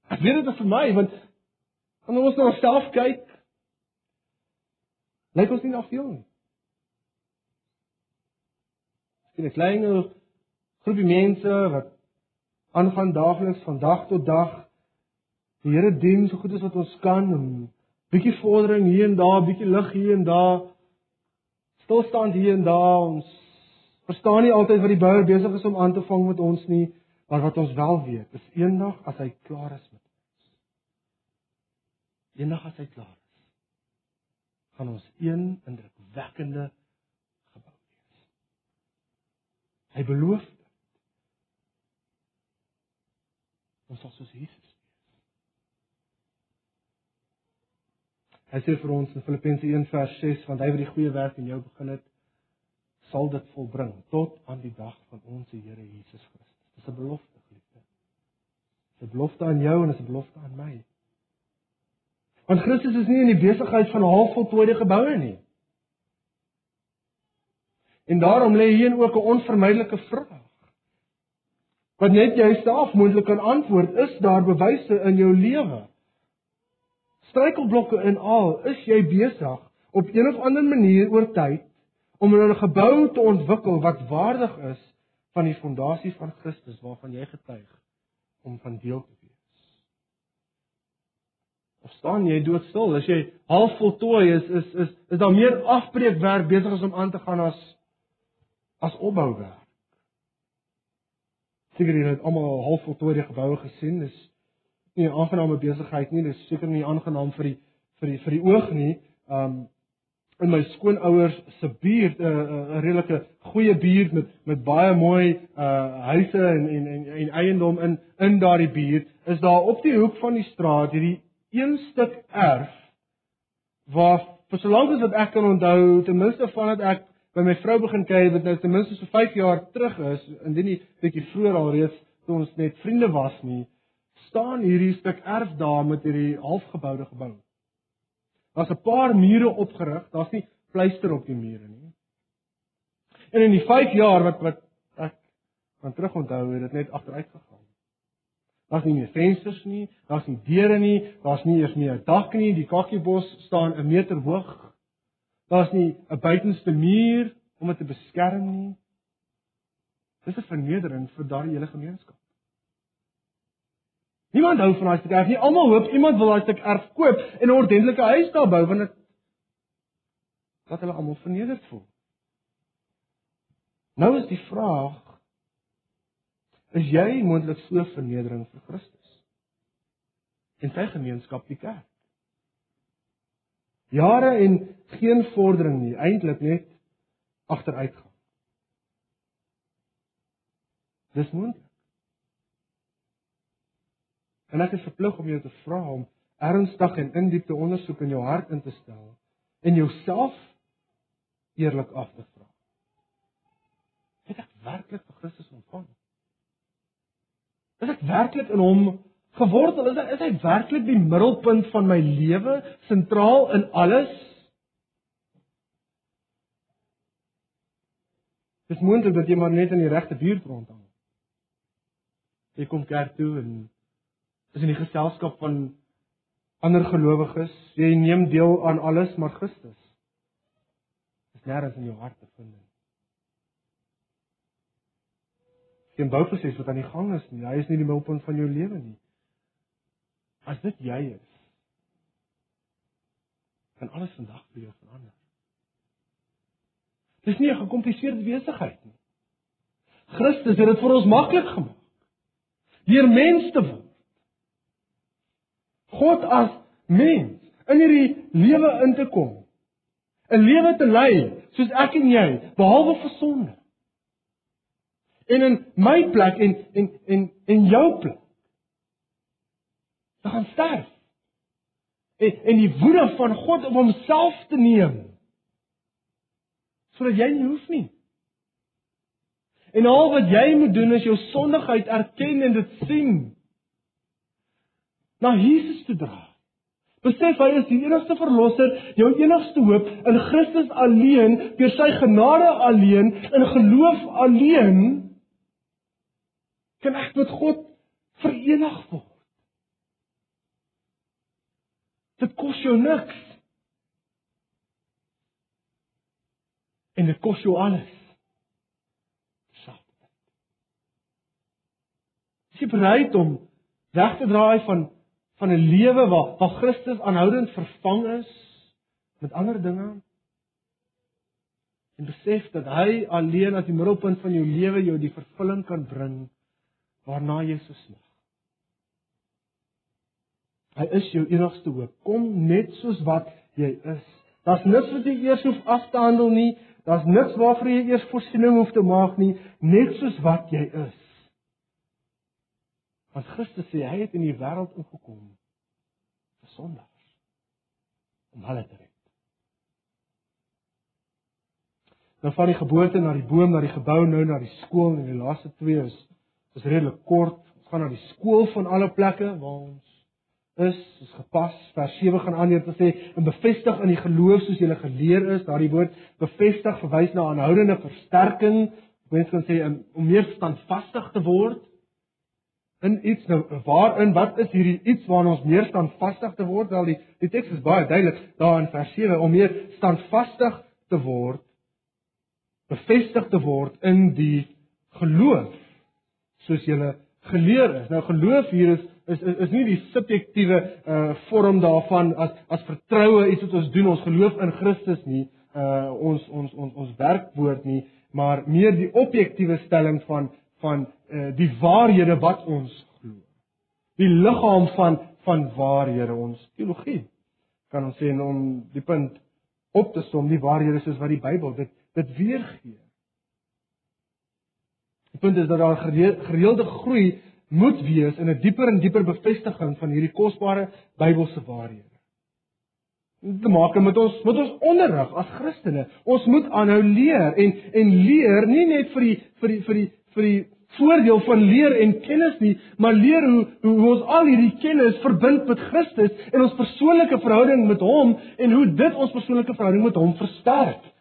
Ek weet dit is vir my want wanneer ons na onsself kyk lyk ons nie na veel nie. Sien 'n klein groepie mense wat aangaan daagliks van dag tot dag die Here dien so goed as wat ons kan en bietjie vordering hier en daar, bietjie lig hier en daar. Stilstand hier en daar. Ons verstaan nie altyd wat die Bouer besig is om aan te vang met ons nie, maar wat ons wel weet, is eendag as hy klaar is met ons. Eendag as hy klaar is, gaan ons een indrukwekkende Hy beloof dit. Ons sal soos Jesus wees. Hy sê vir ons in Filippense 1:6 want hy wat die goeie werk in jou begin het, sal dit volbring tot aan die dag van ons Here Jesus Christus. Dis 'n belofte, geliefde. Dis 'n belofte aan jou en dis 'n belofte aan my. Want Christus is nie in die besigheid van halfvoltooide geboue nie. En daarom lê hier ook 'n onvermydelike vraag. Wat net jy self moontlik kan antwoord, is daar bewyse in jou lewe? Struikelblokke en al, is jy besig op een of ander manier oor tyd om 'n gebou te ontwikkel wat waardig is van die fondasie van Christus waarvan jy getuig om van deel te wees? Of staan jy doodstil? As jy half voltooi is, is is is daar meer afbreekwerk besig as om aan te gaan as as opbouwerk. Seker julle het almal half voltooide geboue gesien. Dis nie 'n aangename besigheid nie. Dis seker nie aangenaam vir die vir die vir die oog nie. Um in my skoonouers se buurt 'n uh, 'n uh, uh, redelike goeie buurt met met baie mooi uh huise en en en, en eiendom in in daardie buurt is daar op die hoek van die straat hierdie een stuk erf waar vir solank as wat ek kan onthou ten minste vandat ek by my vrou begin kyk wat nou ten minste so 5 jaar terug is, indien nie bietjie vroeër al reeds toe ons net vriende was nie, staan hierdie stuk erf daar met hierdie halfgeboude gebou. Daar's 'n paar mure opgerig, daar's nie pleister op die mure nie. En in die 5 jaar wat wat ek van terug onthou het dit net agteruit gegaan. Daar's nie meer vensters nie, daar's nie deure nie, daar's nie eers meer 'n dak nie, die kakkiebos staan 'n meter hoog Daar's nie 'n buitenste muur om dit te beskerm nie. Dis 'n vernedering vir daardie hele gemeenskap. Niemand hou van daai stuk erf nie. Almal hoop iemand wil daai stuk erf koop en 'n ordentlike huis daar bou want dit wat hulle almal vernederd voel. Nou is die vraag: Is jy moontlik so vernedering vir Christus? en sy gemeenskap die kerk. Jare en geen vordering nie, eintlik net agteruitgang. Dis moontlik. En ek is verplig om jou te vra om ernstig en in diepte ondersoek in jou hart in te stel en jouself eerlik af te vra. Het ek werklik vir Christus ontvang? Is ek werklik in hom gewortel? Is hy, is hy werklik die middelpunt van my lewe, sentraal in alles? Dis moontlik dat jy maar net in die regte buurt rondhang. Jy kom kerk toe en is in die geselskap van ander gelowiges. Jy neem deel aan alles maar Christus. Is nêrens in jou hart te vind. Geen bouproses wat aan die gang is nie. Hy is nie die middelpunt van jou lewe nie. As dit jy is, kan alles vandag vir jou verander. Dis nie 'n gekompliseerde besigheid nie. Christus het dit vir ons maklik gemaak. Deur mens te word. God as mens in hierdie lewe in te kom. 'n Lewe te lei soos ek en jy, behalwe vir sonde. En in my plek en en en en jou plek. Te gaan sterf. En en die woede van God op homself te neem sodat jy nie hoef nie. En al wat jy moet doen is jou sondigheid erken en dit sien. Na Jesus toe dra. Besef hy is die enigste verlosser, jou enigste hoop in Christus alleen, deur sy genade alleen, in geloof alleen kan ek met God verenig word. Dit kos jou niks. en dit kos jou alles. Sat. Is jy bereid om weg te draai van van 'n lewe waar waar Christus aanhoudend vervang is met ander dinge? En besef dat hy alleen as die middelpunt van jou lewe jou die vervulling kan bring waarna jy so smag. Hy is jou enigste hoop. Kom net soos wat jy is. Daar's niks wat jy eers hoef af te handel nie. Daar's niks waarvoor jy eers voorsiening hoef te maak nie, net soos wat jy is. Want Christus sê hy het in die wêreld ingekom vir sondaars om hulle te red. Dan van die geboorte na die boom na die gebou nou na die skool en die laaste twee is is redelik kort. Ons gaan na die skool van alle plekke waar ons is is gepas vers 7 gaan aan hier te sê en bevestig in die geloof soos jy geleer is. Daardie woord bevestig verwys na aanhoudende versterking. Mense kan sê om meer standvastig te word in iets. Nou waarin wat is hierdie iets waarna ons meer standvastig te word? Wel die die teks is baie duidelik daar in vers 7 om meer standvastig te word bevestig te word in die geloof soos jy geleer is. Nou geloof hier is is is, is nie die subjektiewe uh vorm daarvan as as vertroue iets wat ons doen ons geloof in Christus nie uh ons ons ons ons werkwoord nie maar meer die objektiewe stelling van van uh die waarhede wat ons glo. Die liggaam van van waarhede ons teologie kan ons sê om die punt op te som die waarhede soos wat die Bybel dit dit weergee. Die punt is dat daar gereelde groei moet wees in 'n dieper en dieper bevestiging van hierdie kosbare Bybelse waarhede. Dit maak met ons met ons onderrig as Christene. Ons moet aanhou leer en en leer nie net vir die vir die vir die vir die voordeel van leer en kennis nie, maar leer hoe hoe ons al hierdie kennis verbind met Christus en ons persoonlike verhouding met hom en hoe dit ons persoonlike verhouding met hom versterk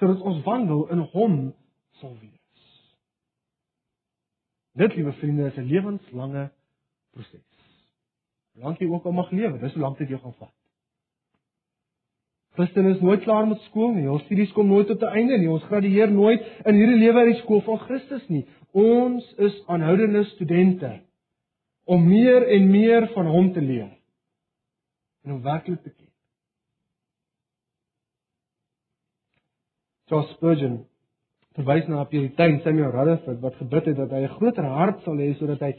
sodat ons wandel in hom sal wees. Dit, liewe vriende, is 'n lewenslange proses. Solank jy ook al mag lewe, dis hoe lank dit jou gaan vat. Christen is nooit klaar met skool nie. Ons studies kom nooit tot 'n einde nie. Ons gradueer nooit in hierdie lewe uit die skool van Christus nie. Ons is aanhoudende studente om meer en meer van hom te leer en om werklik te ken. Charles Spurgeon verwys na Puritein Samuel Rutherford wat gebid het dat hy 'n groter hart sal hê sodat hy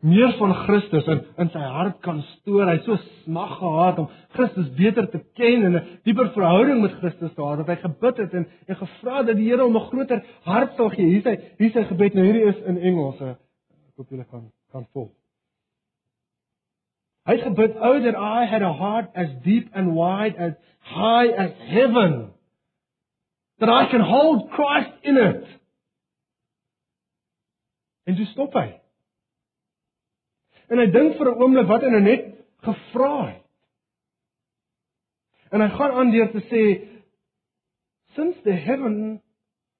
meer van Christus in in sy hart kan stoor. Hy so smag gehad om Christus beter te ken en 'n dieper verhouding met Christus te hê dat hy gebid het en en gevra dat die Here hom 'n groter hart sal gee. Hier is hy, hier is sy gebed. Nou hierdie is in Engels. Ek hoop julle kan kan volg. Hy het gebid, "Oh that I had a heart as deep and wide as high as heaven, that I can hold Christ in it." En so stop hy. En hy dink vir 'n oomblik wat hy nou net gevra het. En hy gaan aan deur te sê since the heaven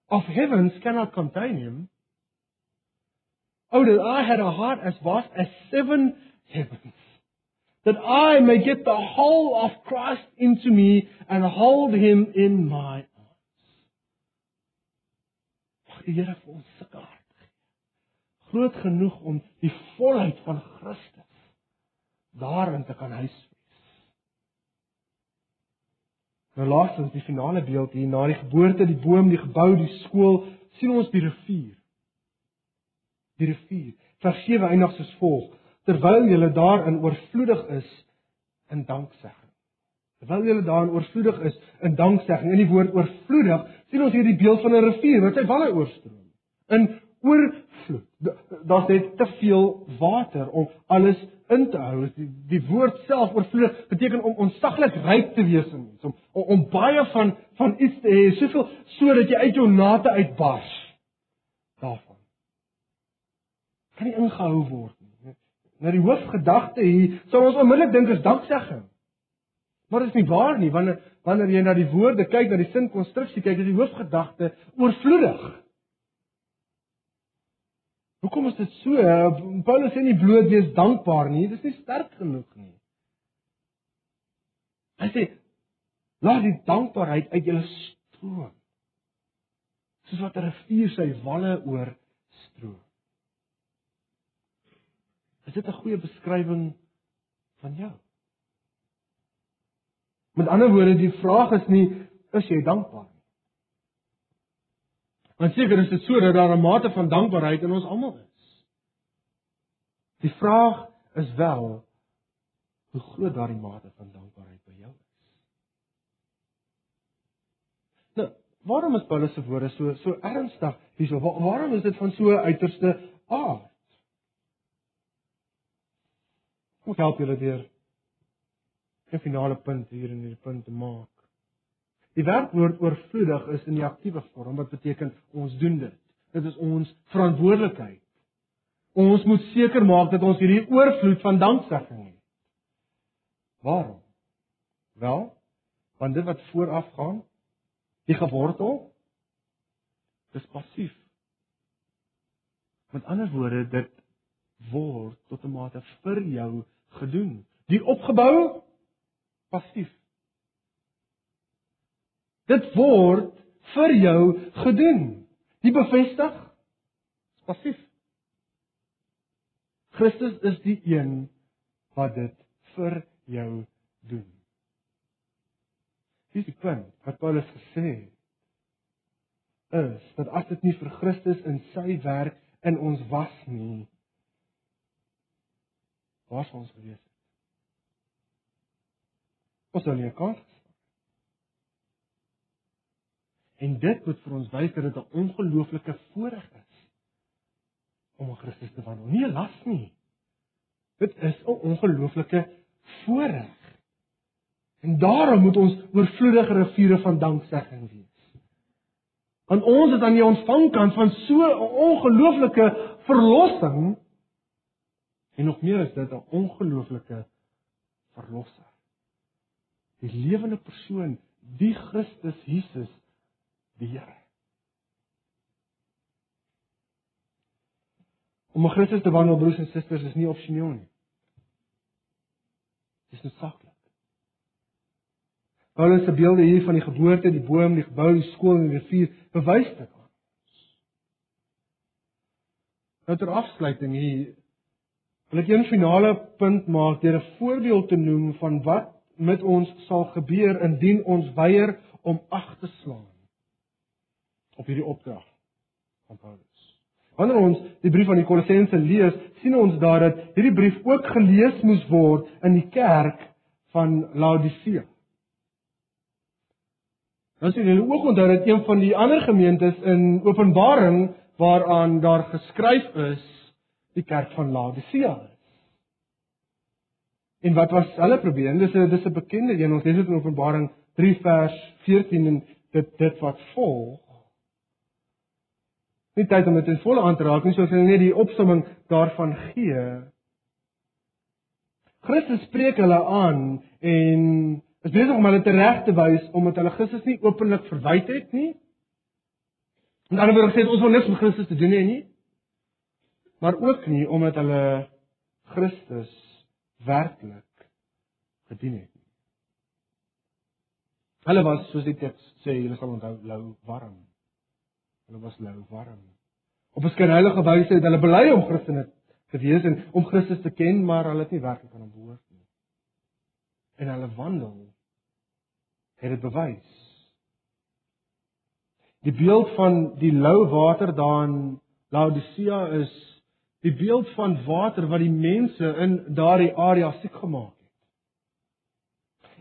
of heavens cannot contain him oh that I had a heart as vast as seven heavens that I may get the whole of Christ into me and hold him in my. Mag die Here vir ons sulke hart gee. Groot genoeg om die volheid van Christus daarin te kan huisves. Nou laastens die finale beeld hier na die geboorte, die boom, die gebou, die skool, sien ons die rivier. Die rivier. Vers 7 eindig soos volg: terwyl julle daarin oorvloedig is in danksegging. Terwyl julle daarin oorvloedig is in danksegging. In die woord oorvloedig sien ons hier die beeld van 'n rivier wat sy walle oorstroom. In oorvloed. Daar's net te veel water om alles in te hou. Die, die woord self oorvloedig beteken om onsaglik ryk te wees in mens, om, om om baie van van iets te hê, soveel sodat jy uit jou nate uitbars. Daarvan. Kan nie ingehou word na die hoofgedagte hier, sou ons onmiddellik dink is danksegging. Maar dit is nie waar nie, wanneer wanneer jy na die woorde kyk, na die sinkonstruksie kyk, is die hoofgedagte oorvloedig. Hoekom is dit so? Paulus sê nie bloot wees dankbaar nie, dis nie sterk genoeg nie. Hy sê laat die dankbaarheid uit julle stroom. Soos wat 'n rivier sy walle oorstroom. Is dit 'n goeie beskrywing van jou? Met ander woorde, die vraag is nie is jy dankbaar nie. Want seker is dit so dat daar 'n mate van dankbaarheid in ons almal is. Die vraag is wel hoe groot daardie mate van dankbaarheid by jou is. Nou, waarom is Paulus se woorde so so ernstig hierso? Waarom is dit van so uiterste aard? Kom help julle deur 'n finale punt hier in hierdie punt te maak. Die werkwoord oorvloedig is in die aktiewe vorm wat beteken ons doen dit. Dit is ons verantwoordelikheid. Ons moet seker maak dat ons hierdie oorvloed van danksegging het. Waarom? Wel, want dit wat vooraf gaan, die gewortel dis passief. Met ander woorde, dit word tot 'n mate vir jou gedoen. Die opgebou passief. Dit word vir jou gedoen. Die bevestig passief. Christus is die een wat dit vir jou doen. Dis die punt wat Paulus gesê het is dat as dit nie vir Christus in sy werk in ons was nie, waar sou ons gewees het? Ons sou nie 'n kans gestaan. En dit moet vir ons wys dat dit 'n ongelooflike voorreg is om aan Christus te wandel. Nie 'n las nie. Dit is 'n ongelooflike voorreg. En daarom moet ons oorvloedige riviere van danksegging wees. Want ons het aan die ontvangkant van so 'n ongelooflike verlossing En nog meer is dit 'n ongelooflike verlosser. Die lewende persoon, die Christus Jesus, die Here. Om met Christus te wandel, broers en susters, is nie opsioneel nie. Dit is noodsaaklik. Paulus se beelde hier van die geboorte, die boom, die gebou, die skool en die rivier bewys dit aan. Nou ter afsluiting hier wil ek 'n finale punt maak deur 'n voorbeeld te noem van wat met ons sal gebeur indien ons weier om ag te slaan op hierdie opdrag van Paulus. Wanneer ons die brief aan die Kolossense lees, sien ons daar dat hierdie brief ook gelees moes word in die kerk van Laodicea. Dan sien julle ook onthou dat een van die ander gemeentes in Openbaring waaraan daar geskryf is, die kerk van Laodicea is. En wat was hulle probleem? Dis 'n dis 'n bekende een. Ons lees dit in Openbaring 3 vers 14 en dit dit wat volg. Nie tyd om dit in volle aan te raak nie, soos hulle net die opsomming daarvan gee. Christus spreek hulle aan en is besig om hulle tereg te wys omdat hulle Christus nie openlik verwyd het nie. En dan word gesê ons wil niks met Christus te doen hê nie. Maar ook nie omdat hulle Christus werklik gedien het nie. Hulle was soos die teks sê, julle sal onthou lou warm. Hulle was lou warm. Op 'n skynheilige wyse het hulle bely om Christene te wees en om Christus te ken, maar hulle het nie werklik aan hom behoort nie. En hulle wandel het dit bewys. Die beeld van die lou water daar in Laodicea is die beeld van water wat die mense in daardie area siek gemaak het.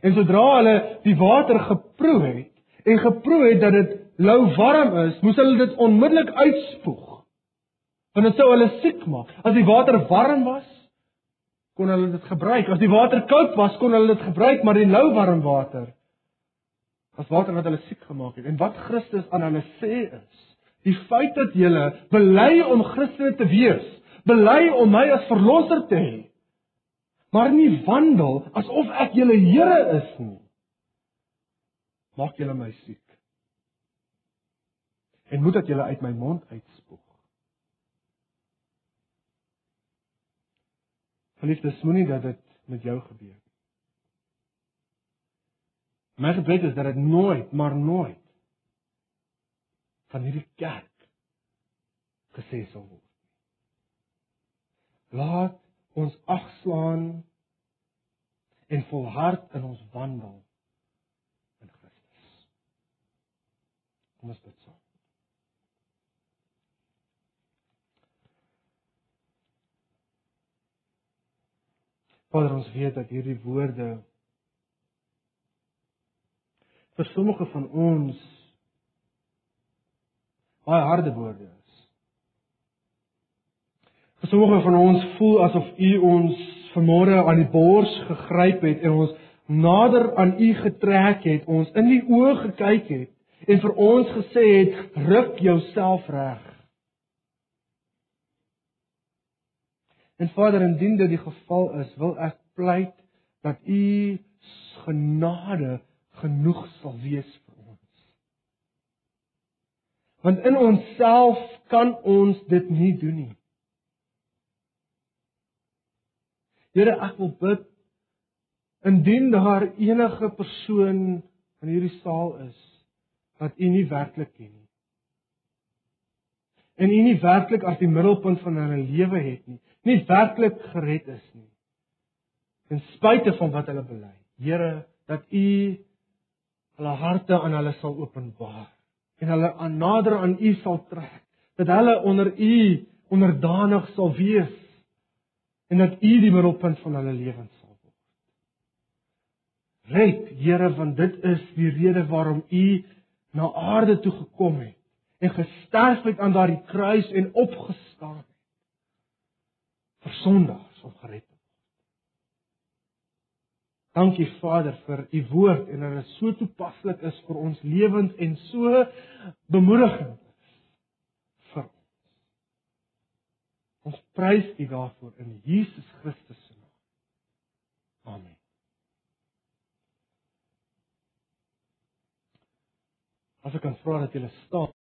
En sodra hulle die water geproe het en geproe het dat dit lou warm is, moes hulle dit onmiddellik uitspoeg. Want dit sou hulle siek maak. As die water warm was, kon hulle dit gebruik. As die water koud was, kon hulle dit gebruik, maar die lou warm water was water wat hulle siek gemaak het. En wat Christus aan hulle sê is, die feit dat jy bely om Christen te wees, bely om my as verlosser te hê. Maar nie wandel asof ek julle Here is nie. Maak julle my siek. En moet dat julle uit my mond uitspoeg. Geliefdes, moenie dat dit met jou gebeur nie. My gebed is dat dit nooit, maar nooit van hierdie kerk gesê sal word. Laat ons agslaan en volhard in ons wandel in Christus. Kom ons bid saam. Vader, ons weet dat hierdie woorde vir sommige van ons baie harde woorde is. Sommige van ons voel asof U ons vanmôre aan die bors gegryp het en ons nader aan U getrek het, ons in die oë gekyk het en vir ons gesê het: "Ruk jouself reg." En Vader, indien dit die geval is, wil ek pleit dat U genade genoeg sal wees vir ons. Want in onsself kan ons dit nie doen nie. Here, ek wil bid indien daar enige persoon in hierdie saal is wat U nie werklik ken nie. En U nie werklik as die middelpunt van hulle lewe het nie, nie werklik gered is nie. Ten spyte van wat hulle bely. Here, dat U hulle harte aan hulle sal openbaar en hulle aan nader aan U sal trek, dat hulle onder U onderdanig sal wees en dat U die middelpunt van hulle lewens sal word. Red, Here, want dit is die rede waarom U na aarde toe gekom het en gesterf het aan daardie kruis en opgestaan het vir sondaars om gered te word. Dankie Vader vir u woord en dat dit so toepaslik is vir ons lewens en so bemoedigend vir ons. Ons prys U daarvoor in Jesus Christus se naam. Amen. As ek kan vra dat julle staan